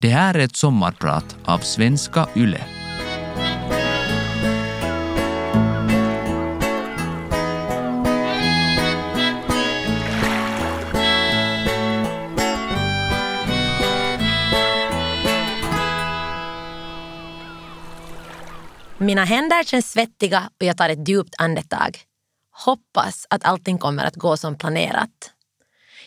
Det här är ett sommarprat av Svenska Yle. Mina händer känns svettiga och jag tar ett djupt andetag. Hoppas att allting kommer att gå som planerat.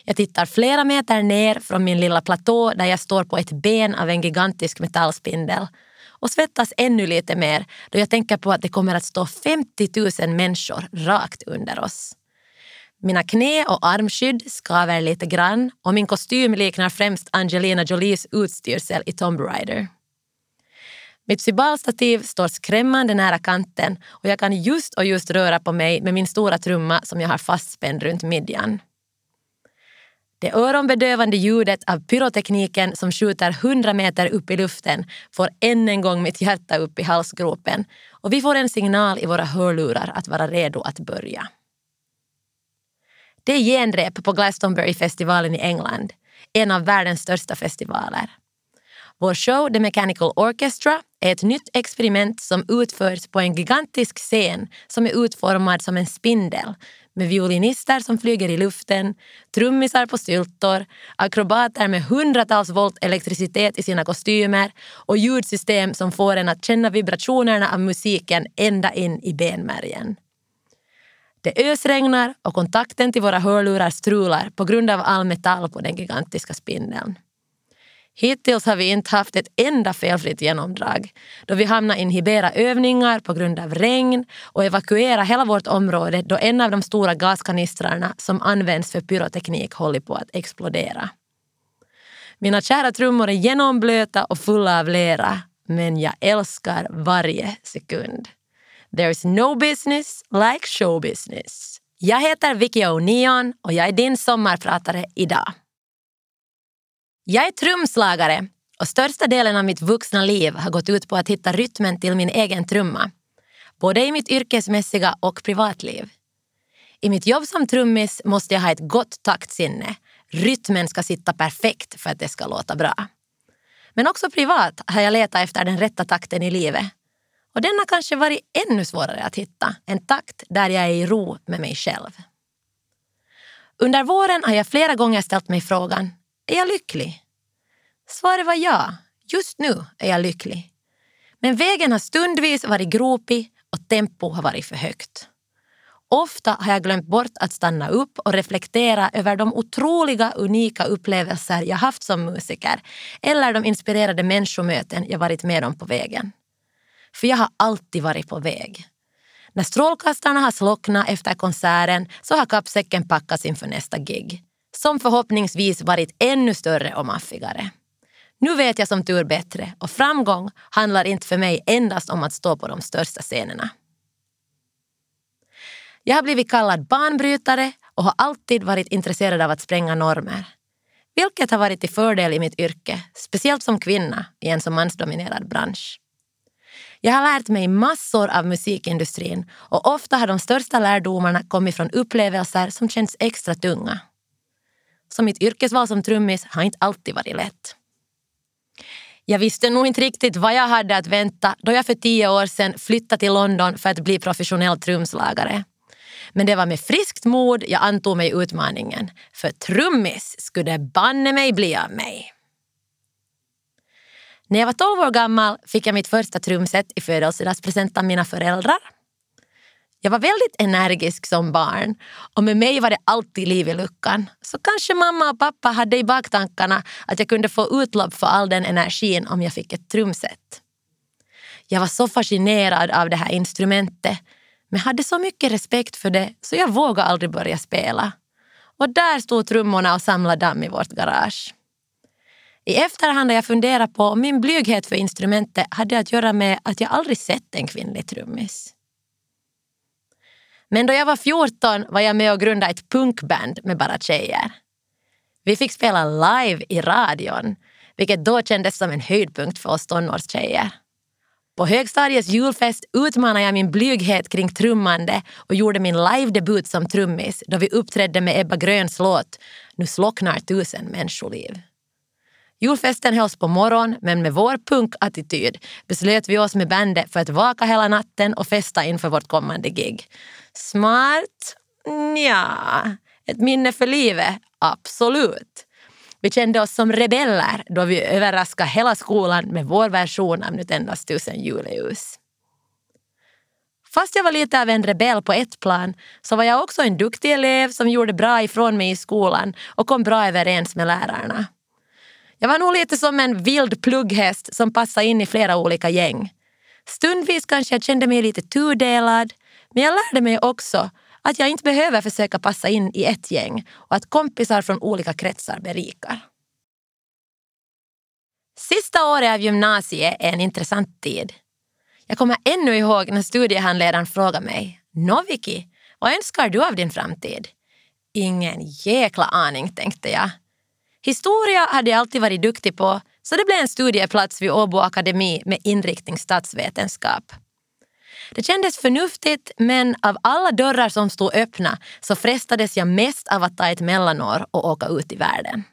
Jag tittar flera meter ner från min lilla platå där jag står på ett ben av en gigantisk metallspindel och svettas ännu lite mer då jag tänker på att det kommer att stå 50 000 människor rakt under oss. Mina knä och armskydd skaver lite grann och min kostym liknar främst Angelina Jolies utstyrsel i Tomb Raider. Mitt cybalstativ står skrämmande nära kanten och jag kan just och just röra på mig med min stora trumma som jag har fastspänd runt midjan. Det öronbedövande ljudet av pyrotekniken som skjuter 100 meter upp i luften får än en gång mitt hjärta upp i halsgropen och vi får en signal i våra hörlurar att vara redo att börja. Det är genrep på Glastonbury-festivalen i England, en av världens största festivaler. Vår show The Mechanical Orchestra är ett nytt experiment som utförs på en gigantisk scen som är utformad som en spindel med violinister som flyger i luften, trummisar på styltor, akrobater med hundratals volt elektricitet i sina kostymer och ljudsystem som får en att känna vibrationerna av musiken ända in i benmärgen. Det ösregnar och kontakten till våra hörlurar strular på grund av all metall på den gigantiska spindeln. Hittills har vi inte haft ett enda felfritt genomdrag då vi hamnat inhibera övningar på grund av regn och evakuera hela vårt område då en av de stora gaskanistrarna som används för pyroteknik håller på att explodera. Mina kära trummor är genomblöta och fulla av lera men jag älskar varje sekund. There's no business like show business. Jag heter Vicky O'Neon och jag är din sommarpratare idag. Jag är trumslagare och största delen av mitt vuxna liv har gått ut på att hitta rytmen till min egen trumma. Både i mitt yrkesmässiga och privatliv. I mitt jobb som trummis måste jag ha ett gott taktsinne. Rytmen ska sitta perfekt för att det ska låta bra. Men också privat har jag letat efter den rätta takten i livet. Och den har kanske varit ännu svårare att hitta. En takt där jag är i ro med mig själv. Under våren har jag flera gånger ställt mig frågan är jag lycklig? Svaret var ja. Just nu är jag lycklig. Men vägen har stundvis varit gropig och tempo har varit för högt. Ofta har jag glömt bort att stanna upp och reflektera över de otroliga, unika upplevelser jag haft som musiker eller de inspirerade människomöten jag varit med om på vägen. För jag har alltid varit på väg. När strålkastarna har slocknat efter konserten så har kappsäcken packats inför nästa gig som förhoppningsvis varit ännu större och maffigare. Nu vet jag som tur bättre och framgång handlar inte för mig endast om att stå på de största scenerna. Jag har blivit kallad banbrytare och har alltid varit intresserad av att spränga normer. Vilket har varit till fördel i mitt yrke, speciellt som kvinna i en så mansdominerad bransch. Jag har lärt mig massor av musikindustrin och ofta har de största lärdomarna kommit från upplevelser som känns extra tunga så mitt yrkesval som trummis har inte alltid varit lätt. Jag visste nog inte riktigt vad jag hade att vänta då jag för tio år sedan flyttade till London för att bli professionell trumslagare. Men det var med friskt mod jag antog mig utmaningen. För trummis skulle det banne mig bli av mig. När jag var 12 år gammal fick jag mitt första trumset i födelsedagspresent av mina föräldrar jag var väldigt energisk som barn och med mig var det alltid liv i luckan. Så kanske mamma och pappa hade i baktankarna att jag kunde få utlopp för all den energin om jag fick ett trumset. Jag var så fascinerad av det här instrumentet men hade så mycket respekt för det så jag vågade aldrig börja spela. Och där stod trummorna och samlade damm i vårt garage. I efterhand har jag funderat på om min blyghet för instrumentet hade att göra med att jag aldrig sett en kvinnlig trummis. Men då jag var 14 var jag med och grundade ett punkband med bara tjejer. Vi fick spela live i radion, vilket då kändes som en höjdpunkt för oss tonårstjejer. På högstadiets julfest utmanade jag min blyghet kring trummande och gjorde min live-debut som trummis då vi uppträdde med Ebba Gröns låt Nu slocknar tusen människoliv. Julfesten hölls på morgon men med vår punkattityd beslöt vi oss med bandet för att vaka hela natten och festa inför vårt kommande gig. Smart? Ja, ett minne för livet? Absolut. Vi kände oss som rebeller då vi överraskade hela skolan med vår version av Nutendas tusen juleljus. Fast jag var lite av en rebell på ett plan så var jag också en duktig elev som gjorde bra ifrån mig i skolan och kom bra överens med lärarna. Jag var nog lite som en vild plugghäst som passade in i flera olika gäng. Stundvis kanske jag kände mig lite tudelad men jag lärde mig också att jag inte behöver försöka passa in i ett gäng och att kompisar från olika kretsar berikar. Sista året av gymnasiet är en intressant tid. Jag kommer ännu ihåg när studiehandledaren frågade mig Noviki, vad önskar du av din framtid? Ingen jäkla aning, tänkte jag. Historia hade jag alltid varit duktig på så det blev en studieplats vid Åbo Akademi med inriktning statsvetenskap. Det kändes förnuftigt men av alla dörrar som stod öppna så frestades jag mest av att ta ett mellanår och åka ut i världen.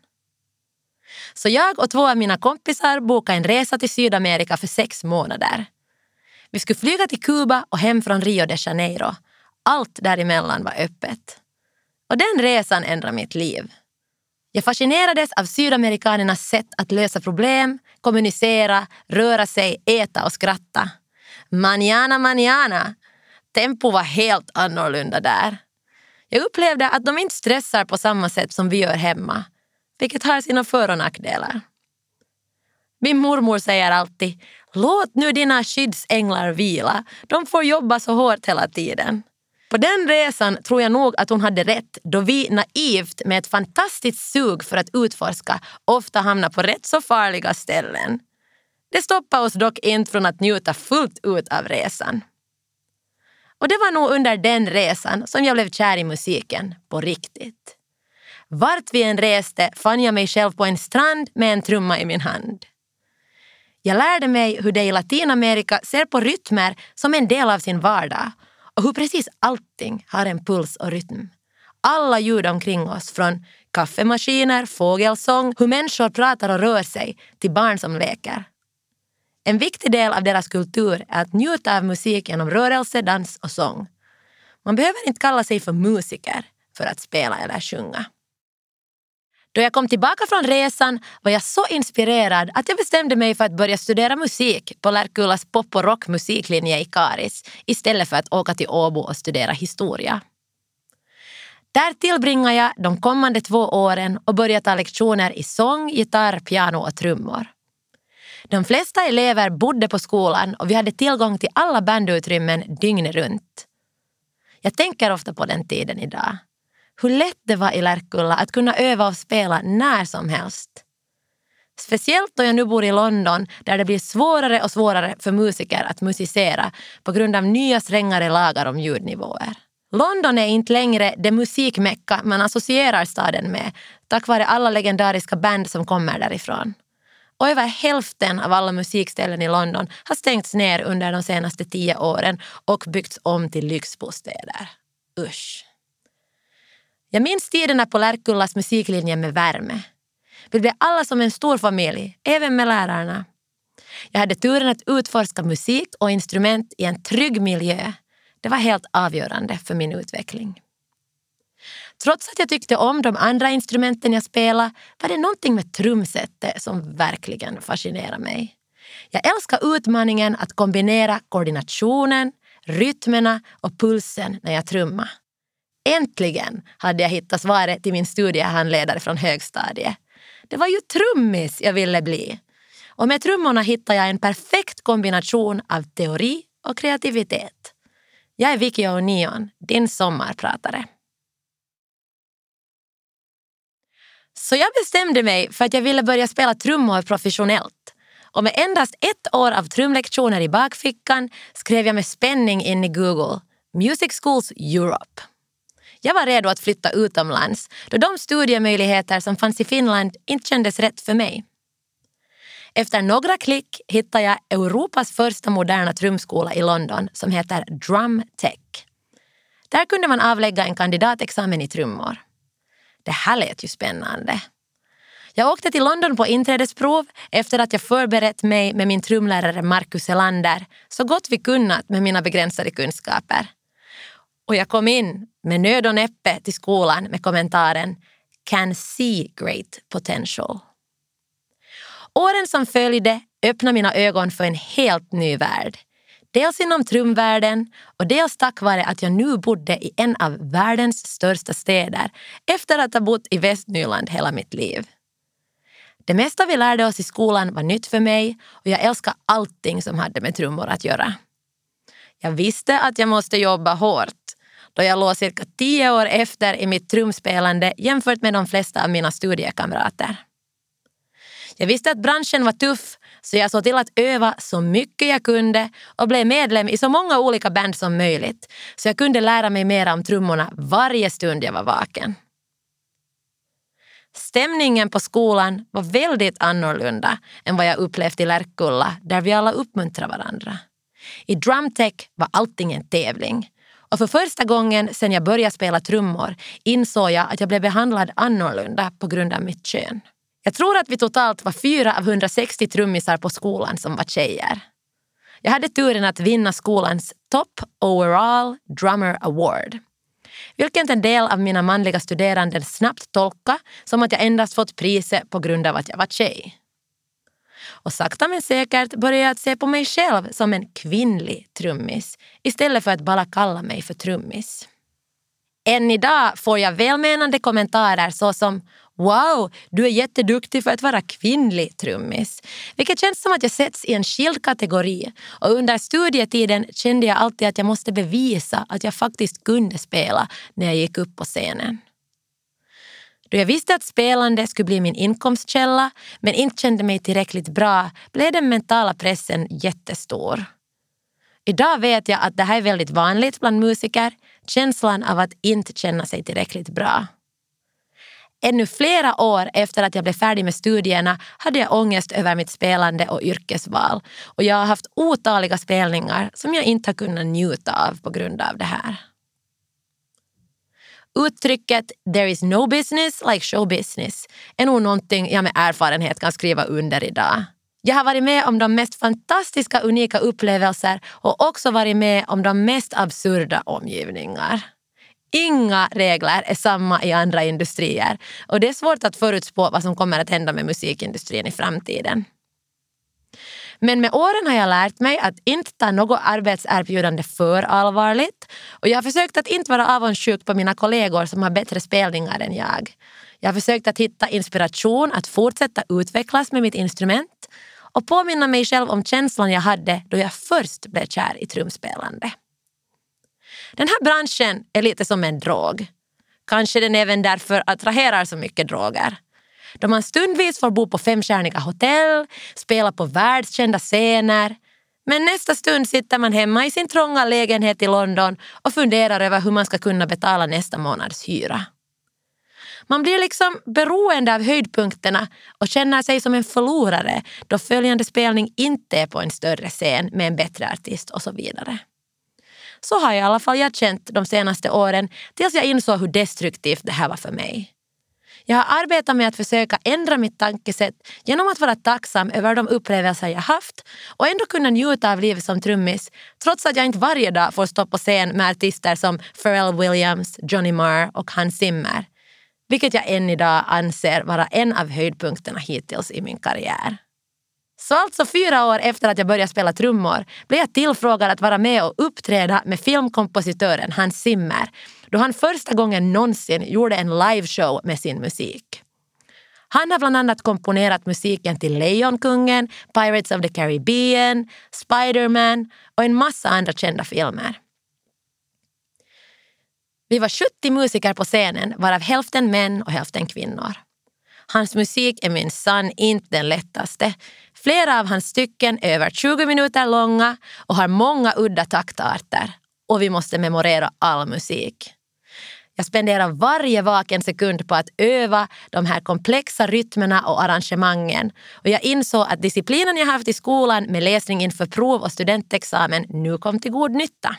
Så jag och två av mina kompisar bokade en resa till Sydamerika för sex månader. Vi skulle flyga till Kuba och hem från Rio de Janeiro. Allt däremellan var öppet. Och den resan ändrade mitt liv. Jag fascinerades av sydamerikanernas sätt att lösa problem, kommunicera, röra sig, äta och skratta. Manana manana. Tempo var helt annorlunda där. Jag upplevde att de inte stressar på samma sätt som vi gör hemma, vilket har sina för och nackdelar. Min mormor säger alltid, låt nu dina skyddsänglar vila. De får jobba så hårt hela tiden. På den resan tror jag nog att hon hade rätt då vi naivt med ett fantastiskt sug för att utforska ofta hamnar på rätt så farliga ställen. Det stoppade oss dock inte från att njuta fullt ut av resan. Och det var nog under den resan som jag blev kär i musiken på riktigt. Vart vi än reste fann jag mig själv på en strand med en trumma i min hand. Jag lärde mig hur de i Latinamerika ser på rytmer som en del av sin vardag och hur precis allting har en puls och rytm. Alla ljud omkring oss, från kaffemaskiner, fågelsång, hur människor pratar och rör sig till barn som leker. En viktig del av deras kultur är att njuta av musik genom rörelse, dans och sång. Man behöver inte kalla sig för musiker för att spela eller sjunga. Då jag kom tillbaka från resan var jag så inspirerad att jag bestämde mig för att börja studera musik på Lärkullas pop och rockmusiklinje i Karis istället för att åka till Åbo och studera historia. Där tillbringar jag de kommande två åren och börjar ta lektioner i sång, gitarr, piano och trummor. De flesta elever bodde på skolan och vi hade tillgång till alla bandutrymmen dygnet runt. Jag tänker ofta på den tiden idag. Hur lätt det var i Lärkulla att kunna öva och spela när som helst. Speciellt då jag nu bor i London där det blir svårare och svårare för musiker att musicera på grund av nya strängare lagar om ljudnivåer. London är inte längre det musikmecka man associerar staden med tack vare alla legendariska band som kommer därifrån. Och över hälften av alla musikställen i London har stängts ner under de senaste tio åren och byggts om till lyxbostäder. Usch. Jag minns tiderna på Lärkullas musiklinje med värme. Vi blev alla som en stor familj, även med lärarna. Jag hade turen att utforska musik och instrument i en trygg miljö. Det var helt avgörande för min utveckling. Trots att jag tyckte om de andra instrumenten jag spelade var det någonting med trumsetet som verkligen fascinerade mig. Jag älskar utmaningen att kombinera koordinationen, rytmerna och pulsen när jag trummar. Äntligen hade jag hittat svaret till min studiehandledare från högstadiet. Det var ju trummis jag ville bli. Och med trummorna hittade jag en perfekt kombination av teori och kreativitet. Jag är Vicky O'Neon, din sommarpratare. Så jag bestämde mig för att jag ville börja spela trummor professionellt. Och med endast ett år av trumlektioner i bakfickan skrev jag med spänning in i Google Music Schools Europe. Jag var redo att flytta utomlands då de studiemöjligheter som fanns i Finland inte kändes rätt för mig. Efter några klick hittade jag Europas första moderna trumskola i London som heter Drum Tech. Där kunde man avlägga en kandidatexamen i trummor. Det här lät ju spännande. Jag åkte till London på inträdesprov efter att jag förberett mig med min trumlärare Marcus Elander så gott vi kunnat med mina begränsade kunskaper. Och jag kom in med nöd och näppe till skolan med kommentaren “can see great potential”. Åren som följde öppnade mina ögon för en helt ny värld. Dels inom trumvärlden och dels tack vare att jag nu bodde i en av världens största städer efter att ha bott i Västnyland hela mitt liv. Det mesta vi lärde oss i skolan var nytt för mig och jag älskar allting som hade med trummor att göra. Jag visste att jag måste jobba hårt då jag låg cirka tio år efter i mitt trumspelande jämfört med de flesta av mina studiekamrater. Jag visste att branschen var tuff så jag såg till att öva så mycket jag kunde och blev medlem i så många olika band som möjligt så jag kunde lära mig mer om trummorna varje stund jag var vaken. Stämningen på skolan var väldigt annorlunda än vad jag upplevt i Lärkulla där vi alla uppmuntrar varandra. I drumtech var allting en tävling. Och för första gången sedan jag började spela trummor insåg jag att jag blev behandlad annorlunda på grund av mitt kön. Jag tror att vi totalt var fyra av 160 trummisar på skolan som var tjejer. Jag hade turen att vinna skolans Top Overall Drummer Award. Vilket en del av mina manliga studerande snabbt tolka som att jag endast fått priset på grund av att jag var tjej. Och sakta men säkert började jag att se på mig själv som en kvinnlig trummis istället för att bara kalla mig för trummis. Än idag får jag välmenande kommentarer såsom Wow, du är jätteduktig för att vara kvinnlig trummis. Vilket känns som att jag sätts i en skild kategori. Och under studietiden kände jag alltid att jag måste bevisa att jag faktiskt kunde spela när jag gick upp på scenen. Då jag visste att spelande skulle bli min inkomstkälla men inte kände mig tillräckligt bra blev den mentala pressen jättestor. Idag vet jag att det här är väldigt vanligt bland musiker, känslan av att inte känna sig tillräckligt bra. Ännu flera år efter att jag blev färdig med studierna hade jag ångest över mitt spelande och yrkesval. Och jag har haft otaliga spelningar som jag inte har kunnat njuta av på grund av det här. Uttrycket “there is no business like show business” är nog någonting jag med erfarenhet kan skriva under idag. Jag har varit med om de mest fantastiska unika upplevelser och också varit med om de mest absurda omgivningar. Inga regler är samma i andra industrier och det är svårt att förutspå vad som kommer att hända med musikindustrin i framtiden. Men med åren har jag lärt mig att inte ta något arbetserbjudande för allvarligt och jag har försökt att inte vara avundsjuk på mina kollegor som har bättre spelningar än jag. Jag har försökt att hitta inspiration att fortsätta utvecklas med mitt instrument och påminna mig själv om känslan jag hade då jag först blev kär i trumspelande. Den här branschen är lite som en drog. Kanske den även därför attraherar så mycket droger. Då man stundvis får bo på femstjärniga hotell, spela på världskända scener. Men nästa stund sitter man hemma i sin trånga lägenhet i London och funderar över hur man ska kunna betala nästa månads hyra. Man blir liksom beroende av höjdpunkterna och känner sig som en förlorare då följande spelning inte är på en större scen med en bättre artist och så vidare. Så har i alla fall jag känt de senaste åren tills jag insåg hur destruktivt det här var för mig. Jag har arbetat med att försöka ändra mitt tankesätt genom att vara tacksam över de upplevelser jag haft och ändå kunna njuta av livet som trummis trots att jag inte varje dag får stå på scen med artister som Pharrell Williams, Johnny Marr och Hans Zimmer. Vilket jag än idag anser vara en av höjdpunkterna hittills i min karriär. Så alltså fyra år efter att jag började spela trummor blev jag tillfrågad att vara med och uppträda med filmkompositören Hans Zimmer då han första gången någonsin gjorde en liveshow med sin musik. Han har bland annat komponerat musiken till Lejonkungen, Pirates of the Caribbean, Spiderman och en massa andra kända filmer. Vi var 70 musiker på scenen varav hälften män och hälften kvinnor. Hans musik är minsann inte den lättaste. Flera av hans stycken är över 20 minuter långa och har många udda taktarter. Och vi måste memorera all musik. Jag spenderar varje vaken sekund på att öva de här komplexa rytmerna och arrangemangen. Och jag insåg att disciplinen jag haft i skolan med läsning inför prov och studentexamen nu kom till god nytta.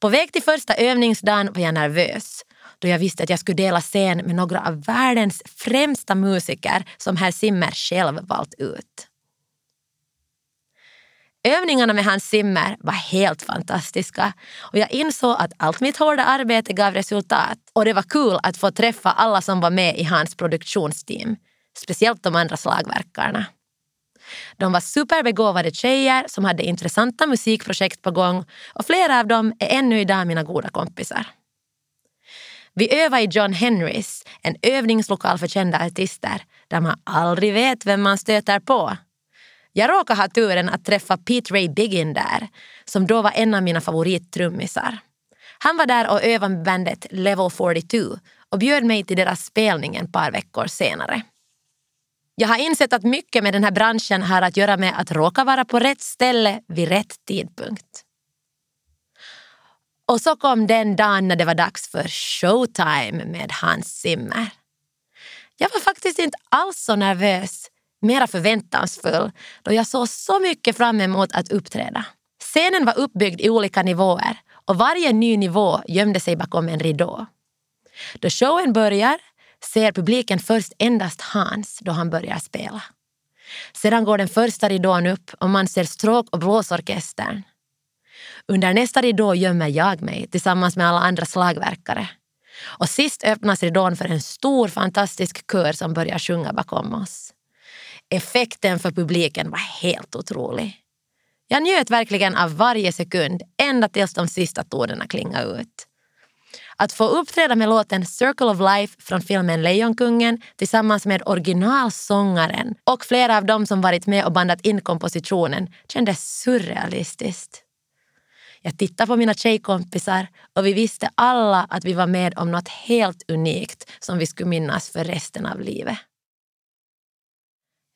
På väg till första övningsdagen var jag nervös då jag visste att jag skulle dela scen med några av världens främsta musiker som herr Zimmer själv valt ut. Övningarna med Hans Zimmer var helt fantastiska och jag insåg att allt mitt hårda arbete gav resultat och det var kul att få träffa alla som var med i hans produktionsteam, speciellt de andra slagverkarna. De var superbegåvade tjejer som hade intressanta musikprojekt på gång och flera av dem är ännu idag mina goda kompisar. Vi övade i John Henrys, en övningslokal för kända artister där man aldrig vet vem man stöter på. Jag råkade ha turen att träffa Pete Ray Biggin där, som då var en av mina favorittrummisar. Han var där och övade med bandet Level 42 och bjöd mig till deras spelning ett par veckor senare. Jag har insett att mycket med den här branschen har att göra med att råka vara på rätt ställe vid rätt tidpunkt. Och så kom den dagen när det var dags för showtime med Hans Zimmer. Jag var faktiskt inte alls så nervös, mera förväntansfull då jag såg så mycket fram emot att uppträda. Scenen var uppbyggd i olika nivåer och varje ny nivå gömde sig bakom en ridå. Då showen börjar ser publiken först endast Hans då han börjar spela. Sedan går den första ridån upp och man ser stråk och blåsorkestern. Under nästa ridå gömmer jag mig tillsammans med alla andra slagverkare. Och sist öppnas ridån för en stor fantastisk kör som börjar sjunga bakom oss. Effekten för publiken var helt otrolig. Jag njöt verkligen av varje sekund ända tills de sista tonerna klingade ut. Att få uppträda med låten Circle of Life från filmen Lejonkungen tillsammans med originalsångaren och flera av dem som varit med och bandat in kompositionen kändes surrealistiskt. Jag tittade på mina tjejkompisar och vi visste alla att vi var med om något helt unikt som vi skulle minnas för resten av livet.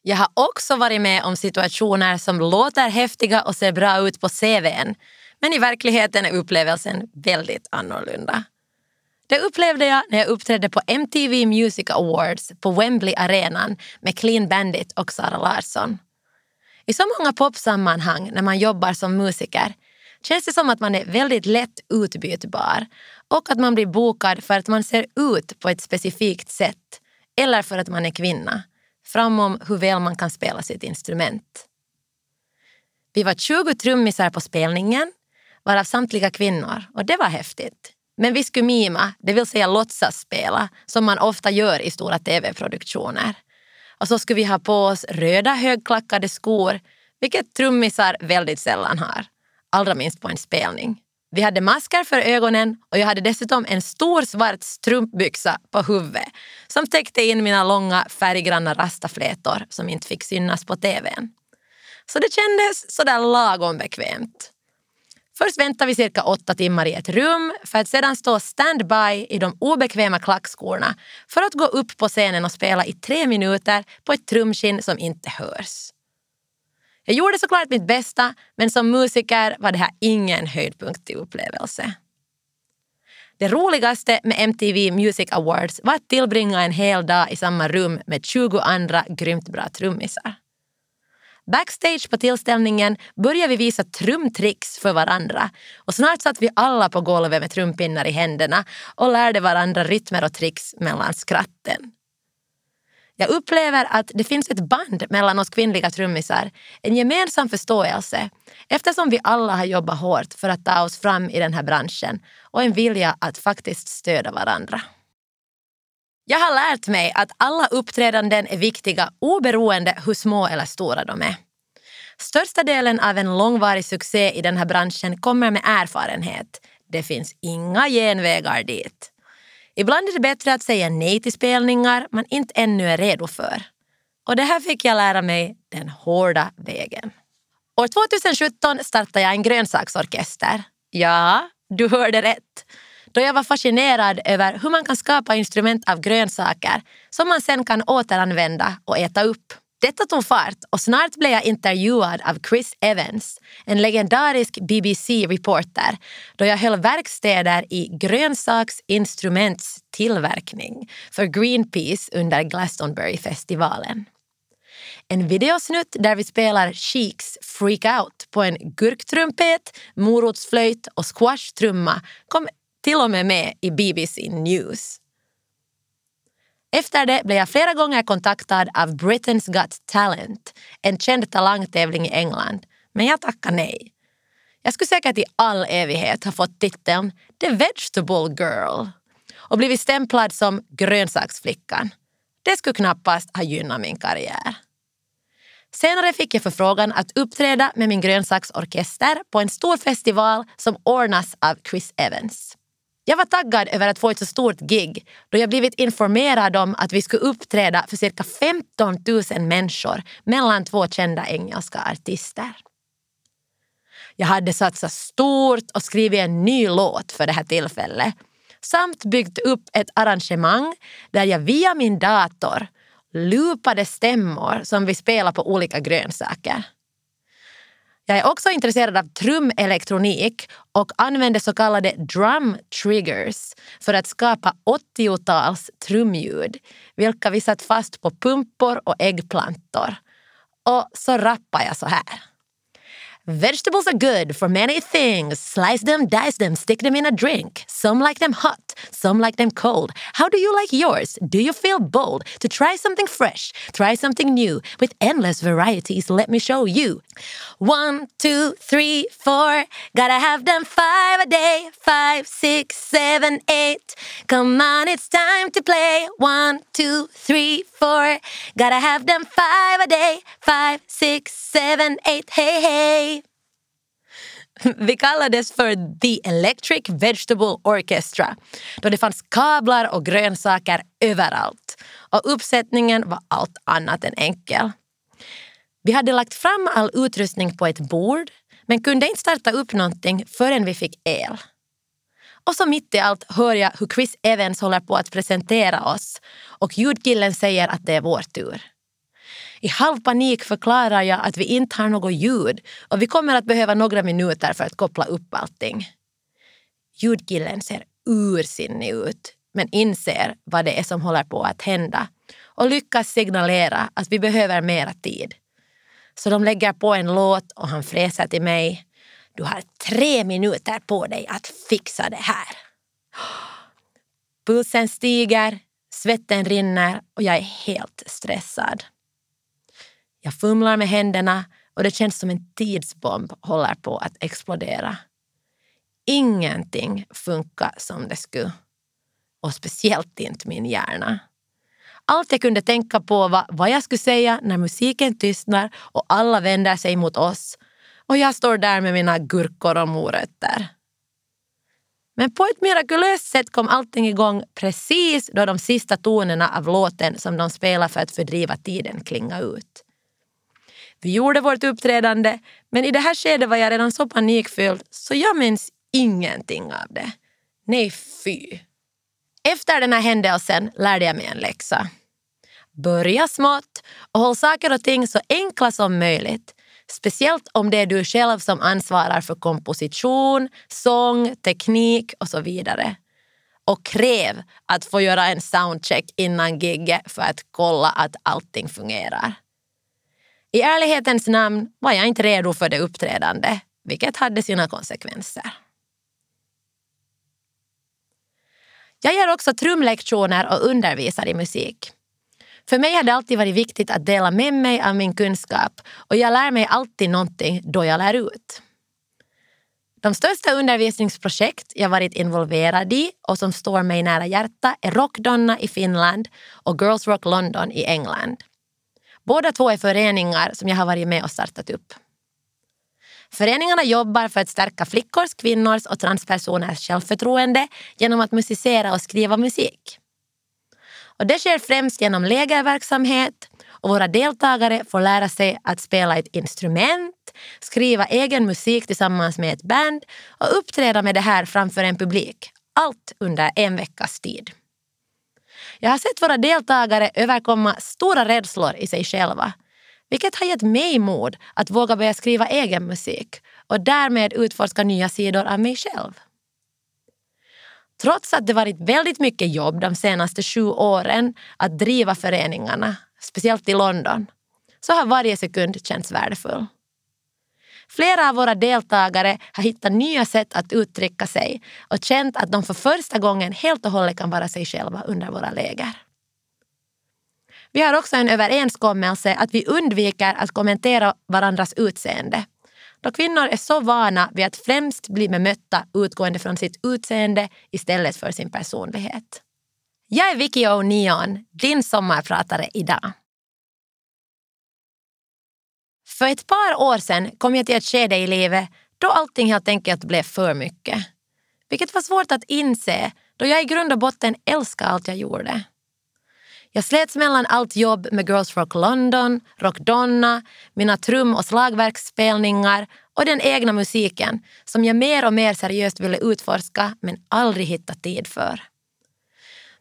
Jag har också varit med om situationer som låter häftiga och ser bra ut på CVn men i verkligheten är upplevelsen väldigt annorlunda. Det upplevde jag när jag uppträdde på MTV Music Awards på Wembley arenan med Clean Bandit och Sara Larsson. I så många popsammanhang när man jobbar som musiker känns det som att man är väldigt lätt utbytbar och att man blir bokad för att man ser ut på ett specifikt sätt eller för att man är kvinna, framom hur väl man kan spela sitt instrument. Vi var 20 trummisar på spelningen, varav samtliga kvinnor och det var häftigt. Men vi skulle mima, det vill säga låtsas spela, som man ofta gör i stora tv-produktioner. Och så skulle vi ha på oss röda högklackade skor, vilket trummisar väldigt sällan har. Allra minst på en spelning. Vi hade masker för ögonen och jag hade dessutom en stor svart strumpbyxa på huvudet som täckte in mina långa färggranna rastaflätor som inte fick synas på tvn. Så det kändes sådär lagom bekvämt. Först väntar vi cirka åtta timmar i ett rum för att sedan stå standby i de obekväma klackskorna för att gå upp på scenen och spela i tre minuter på ett trumskinn som inte hörs. Jag gjorde såklart mitt bästa men som musiker var det här ingen höjdpunkt i upplevelse. Det roligaste med MTV Music Awards var att tillbringa en hel dag i samma rum med 20 andra grymt bra trummisar. Backstage på tillställningen började vi visa trumtricks för varandra och snart satt vi alla på golvet med trumpinnar i händerna och lärde varandra rytmer och tricks mellan skratten. Jag upplever att det finns ett band mellan oss kvinnliga trummisar, en gemensam förståelse eftersom vi alla har jobbat hårt för att ta oss fram i den här branschen och en vilja att faktiskt stödja varandra. Jag har lärt mig att alla uppträdanden är viktiga oberoende hur små eller stora de är. Största delen av en långvarig succé i den här branschen kommer med erfarenhet. Det finns inga genvägar dit. Ibland är det bättre att säga nej till spelningar man inte ännu är redo för. Och det här fick jag lära mig den hårda vägen. År 2017 startade jag en grönsaksorkester. Ja, du hörde rätt då jag var fascinerad över hur man kan skapa instrument av grönsaker som man sen kan återanvända och äta upp. Detta tog fart och snart blev jag intervjuad av Chris Evans, en legendarisk BBC-reporter, då jag höll verkstäder i grönsaksinstruments tillverkning för Greenpeace under Glastonbury-festivalen. En videosnutt där vi spelar Cheeks Freak Out på en gurktrumpet, morotsflöjt och squashtrumma kom till och med med i BBC News. Efter det blev jag flera gånger kontaktad av Britain's Got Talent, en känd talangtävling i England. Men jag tackade nej. Jag skulle säkert i all evighet ha fått titeln The Vegetable Girl och blivit stämplad som grönsaksflickan. Det skulle knappast ha gynnat min karriär. Senare fick jag förfrågan att uppträda med min grönsaksorkester på en stor festival som ordnas av Chris Evans. Jag var taggad över att få ett så stort gig då jag blivit informerad om att vi skulle uppträda för cirka 15 000 människor mellan två kända engelska artister. Jag hade satsat stort och skrivit en ny låt för det här tillfället samt byggt upp ett arrangemang där jag via min dator loopade stämmor som vi spelar på olika grönsaker. Jag är också intresserad av trumelektronik och använder så kallade drum triggers för att skapa 80-tals trumljud, vilka vi satt fast på pumpor och äggplantor. Och så rappar jag så här. Vegetables are good for many things. Slice them, dice them, stick them in a drink. Some like them hot, some like them cold. How do you like yours? Do you feel bold to try something fresh, try something new with endless varieties? Let me show you. One, two, three, four. Gotta have them five a day. Five, six, seven, eight. Come on, it's time to play. One, two, three, four. Gotta have them five a day. Five, six, seven, eight. Hey, hey. Vi kallades för The Electric Vegetable Orchestra då det fanns kablar och grönsaker överallt och uppsättningen var allt annat än enkel. Vi hade lagt fram all utrustning på ett bord men kunde inte starta upp någonting förrän vi fick el. Och så mitt i allt hör jag hur Chris Evans håller på att presentera oss och ljudkillen säger att det är vår tur. I halv panik förklarar jag att vi inte har något ljud och vi kommer att behöva några minuter för att koppla upp allting. Ljudkillen ser ursinnig ut men inser vad det är som håller på att hända och lyckas signalera att vi behöver mera tid. Så de lägger på en låt och han fräser till mig. Du har tre minuter på dig att fixa det här. Pulsen stiger, svetten rinner och jag är helt stressad. Jag fumlar med händerna och det känns som en tidsbomb håller på att explodera. Ingenting funkar som det skulle. Och speciellt inte min hjärna. Allt jag kunde tänka på var vad jag skulle säga när musiken tystnar och alla vänder sig mot oss och jag står där med mina gurkor och morötter. Men på ett mirakulöst sätt kom allting igång precis då de sista tonerna av låten som de spelar för att fördriva tiden klinga ut. Vi gjorde vårt uppträdande men i det här skedet var jag redan så panikfylld så jag minns ingenting av det. Nej fy. Efter den här händelsen lärde jag mig en läxa. Börja smått och håll saker och ting så enkla som möjligt. Speciellt om det är du själv som ansvarar för komposition, sång, teknik och så vidare. Och kräv att få göra en soundcheck innan gigget för att kolla att allting fungerar. I ärlighetens namn var jag inte redo för det uppträdande, vilket hade sina konsekvenser. Jag ger också trumlektioner och undervisar i musik. För mig har det alltid varit viktigt att dela med mig av min kunskap och jag lär mig alltid någonting då jag lär ut. De största undervisningsprojekt jag varit involverad i och som står mig nära hjärta är Rockdonna i Finland och Girls Rock London i England. Båda två är föreningar som jag har varit med och startat upp. Föreningarna jobbar för att stärka flickors, kvinnors och transpersoners självförtroende genom att musicera och skriva musik. Och det sker främst genom lägerverksamhet och våra deltagare får lära sig att spela ett instrument, skriva egen musik tillsammans med ett band och uppträda med det här framför en publik. Allt under en veckas tid. Jag har sett våra deltagare överkomma stora rädslor i sig själva vilket har gett mig mod att våga börja skriva egen musik och därmed utforska nya sidor av mig själv. Trots att det varit väldigt mycket jobb de senaste sju åren att driva föreningarna, speciellt i London, så har varje sekund känts värdefull. Flera av våra deltagare har hittat nya sätt att uttrycka sig och känt att de för första gången helt och hållet kan vara sig själva under våra läger. Vi har också en överenskommelse att vi undviker att kommentera varandras utseende då kvinnor är så vana vid att främst bli bemötta utgående från sitt utseende istället för sin personlighet. Jag är Vicky O'Neon, din sommarpratare idag. För ett par år sedan kom jag till ett skede i livet då allting helt enkelt blev för mycket. Vilket var svårt att inse då jag i grund och botten älskade allt jag gjorde. Jag slets mellan allt jobb med Girls Rock London, Rockdonna, mina trum och slagverksspelningar och den egna musiken som jag mer och mer seriöst ville utforska men aldrig hitta tid för.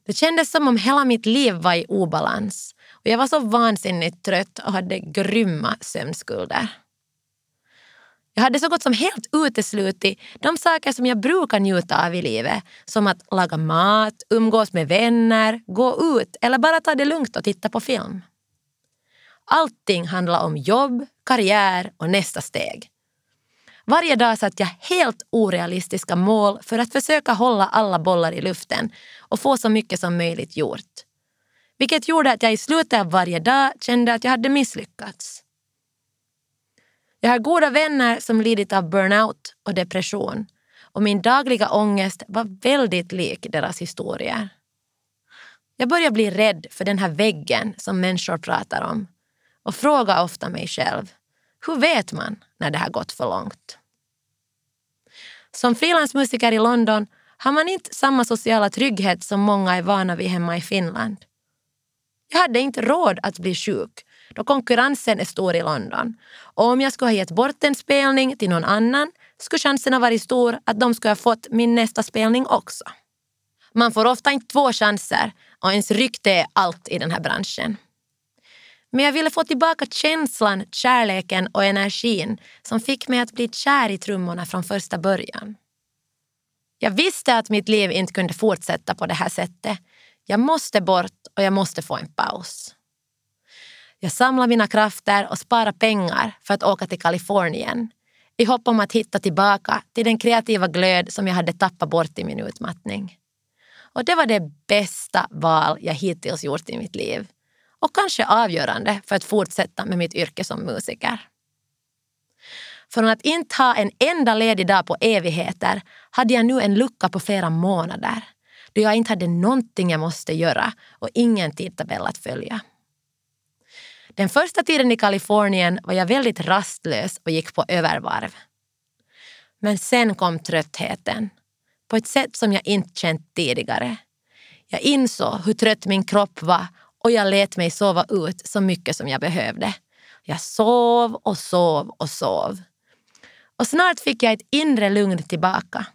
Det kändes som om hela mitt liv var i obalans och jag var så vansinnigt trött och hade grymma sömnskulder. Jag hade så gott som helt uteslutit de saker som jag brukar njuta av i livet. Som att laga mat, umgås med vänner, gå ut eller bara ta det lugnt och titta på film. Allting handlar om jobb, karriär och nästa steg. Varje dag satte jag helt orealistiska mål för att försöka hålla alla bollar i luften och få så mycket som möjligt gjort. Vilket gjorde att jag i slutet av varje dag kände att jag hade misslyckats. Jag har goda vänner som lidit av burnout och depression och min dagliga ångest var väldigt lik deras historier. Jag börjar bli rädd för den här väggen som människor pratar om och frågar ofta mig själv, hur vet man när det har gått för långt? Som frilansmusiker i London har man inte samma sociala trygghet som många är vana vid hemma i Finland. Jag hade inte råd att bli sjuk då konkurrensen är stor i London. Och om jag skulle ha gett bort en spelning till någon annan skulle chansen ha varit stor att de skulle ha fått min nästa spelning också. Man får ofta inte två chanser och ens rykte är allt i den här branschen. Men jag ville få tillbaka känslan, kärleken och energin som fick mig att bli kär i trummorna från första början. Jag visste att mitt liv inte kunde fortsätta på det här sättet. Jag måste bort och jag måste få en paus. Jag samlade mina krafter och sparade pengar för att åka till Kalifornien i hopp om att hitta tillbaka till den kreativa glöd som jag hade tappat bort i min utmattning. Och det var det bästa val jag hittills gjort i mitt liv och kanske avgörande för att fortsätta med mitt yrke som musiker. Från att inte ha en enda ledig dag på evigheter hade jag nu en lucka på flera månader då jag inte hade någonting jag måste göra och ingen tidtabell att följa. Den första tiden i Kalifornien var jag väldigt rastlös och gick på övervarv. Men sen kom tröttheten på ett sätt som jag inte känt tidigare. Jag insåg hur trött min kropp var och jag lät mig sova ut så mycket som jag behövde. Jag sov och sov och sov. Och snart fick jag ett inre lugn tillbaka.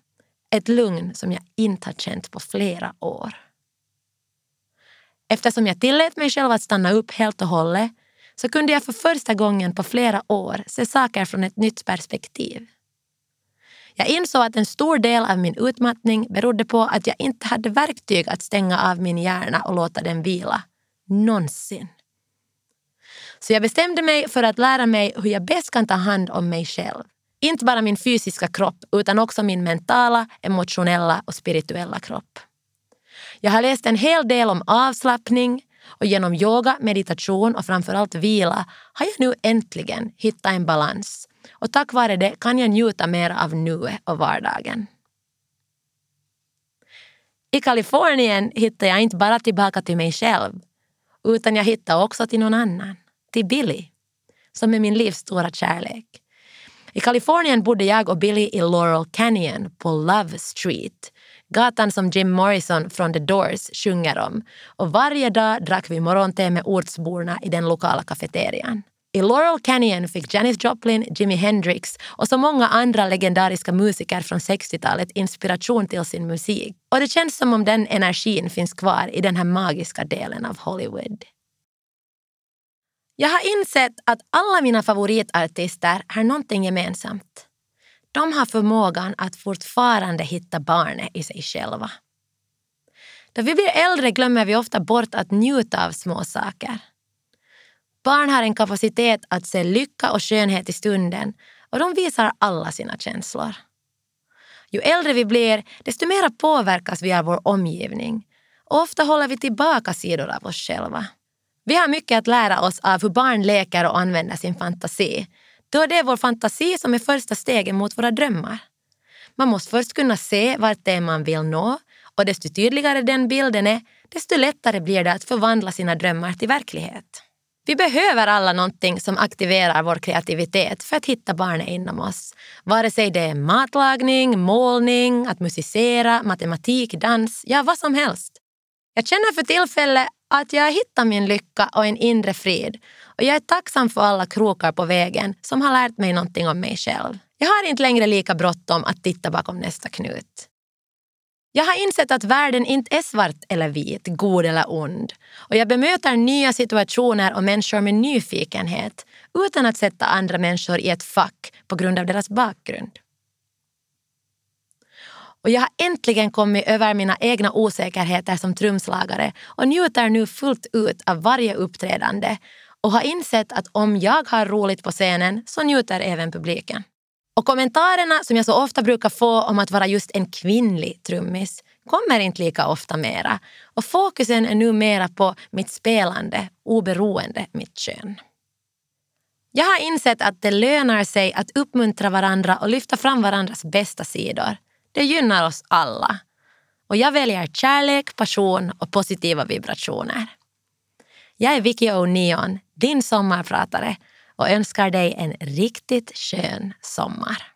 Ett lugn som jag inte har känt på flera år. Eftersom jag tillät mig själv att stanna upp helt och hållet så kunde jag för första gången på flera år se saker från ett nytt perspektiv. Jag insåg att en stor del av min utmattning berodde på att jag inte hade verktyg att stänga av min hjärna och låta den vila. Någonsin. Så jag bestämde mig för att lära mig hur jag bäst kan ta hand om mig själv. Inte bara min fysiska kropp utan också min mentala, emotionella och spirituella kropp. Jag har läst en hel del om avslappning, och genom yoga, meditation och framförallt vila har jag nu äntligen hittat en balans. Och tack vare det kan jag njuta mer av nuet och vardagen. I Kalifornien hittade jag inte bara tillbaka till mig själv utan jag hittade också till någon annan, till Billy, som är min livs stora kärlek. I Kalifornien bodde jag och Billy i Laurel Canyon på Love Street Gatan som Jim Morrison från The Doors sjunger om. Och varje dag drack vi morgonte med ortsborna i den lokala kafeterian. I Laurel Canyon fick Janis Joplin, Jimi Hendrix och så många andra legendariska musiker från 60-talet inspiration till sin musik. Och det känns som om den energin finns kvar i den här magiska delen av Hollywood. Jag har insett att alla mina favoritartister har någonting gemensamt de har förmågan att fortfarande hitta barnet i sig själva. Då vi blir äldre glömmer vi ofta bort att njuta av små saker. Barn har en kapacitet att se lycka och skönhet i stunden och de visar alla sina känslor. Ju äldre vi blir, desto mer påverkas vi av vår omgivning och ofta håller vi tillbaka sidor av oss själva. Vi har mycket att lära oss av hur barn leker och använder sin fantasi. Då det är vår fantasi som är första steget mot våra drömmar. Man måste först kunna se vart det är man vill nå och desto tydligare den bilden är, desto lättare blir det att förvandla sina drömmar till verklighet. Vi behöver alla någonting som aktiverar vår kreativitet för att hitta barnet inom oss. Vare sig det är matlagning, målning, att musicera, matematik, dans, ja vad som helst. Jag känner för tillfället att jag har hittat min lycka och en inre frid och jag är tacksam för alla krokar på vägen som har lärt mig någonting om mig själv. Jag har inte längre lika bråttom att titta bakom nästa knut. Jag har insett att världen inte är svart eller vit, god eller ond. Och jag bemöter nya situationer och människor med nyfikenhet utan att sätta andra människor i ett fack på grund av deras bakgrund. Och jag har äntligen kommit över mina egna osäkerheter som trumslagare och njuter nu fullt ut av varje uppträdande och har insett att om jag har roligt på scenen så njuter även publiken. Och kommentarerna som jag så ofta brukar få om att vara just en kvinnlig trummis kommer inte lika ofta mera. Och fokusen är nu mera på mitt spelande oberoende mitt kön. Jag har insett att det lönar sig att uppmuntra varandra och lyfta fram varandras bästa sidor. Det gynnar oss alla. Och jag väljer kärlek, passion och positiva vibrationer. Jag är Vicky O'Neon, din sommarpratare och önskar dig en riktigt skön sommar.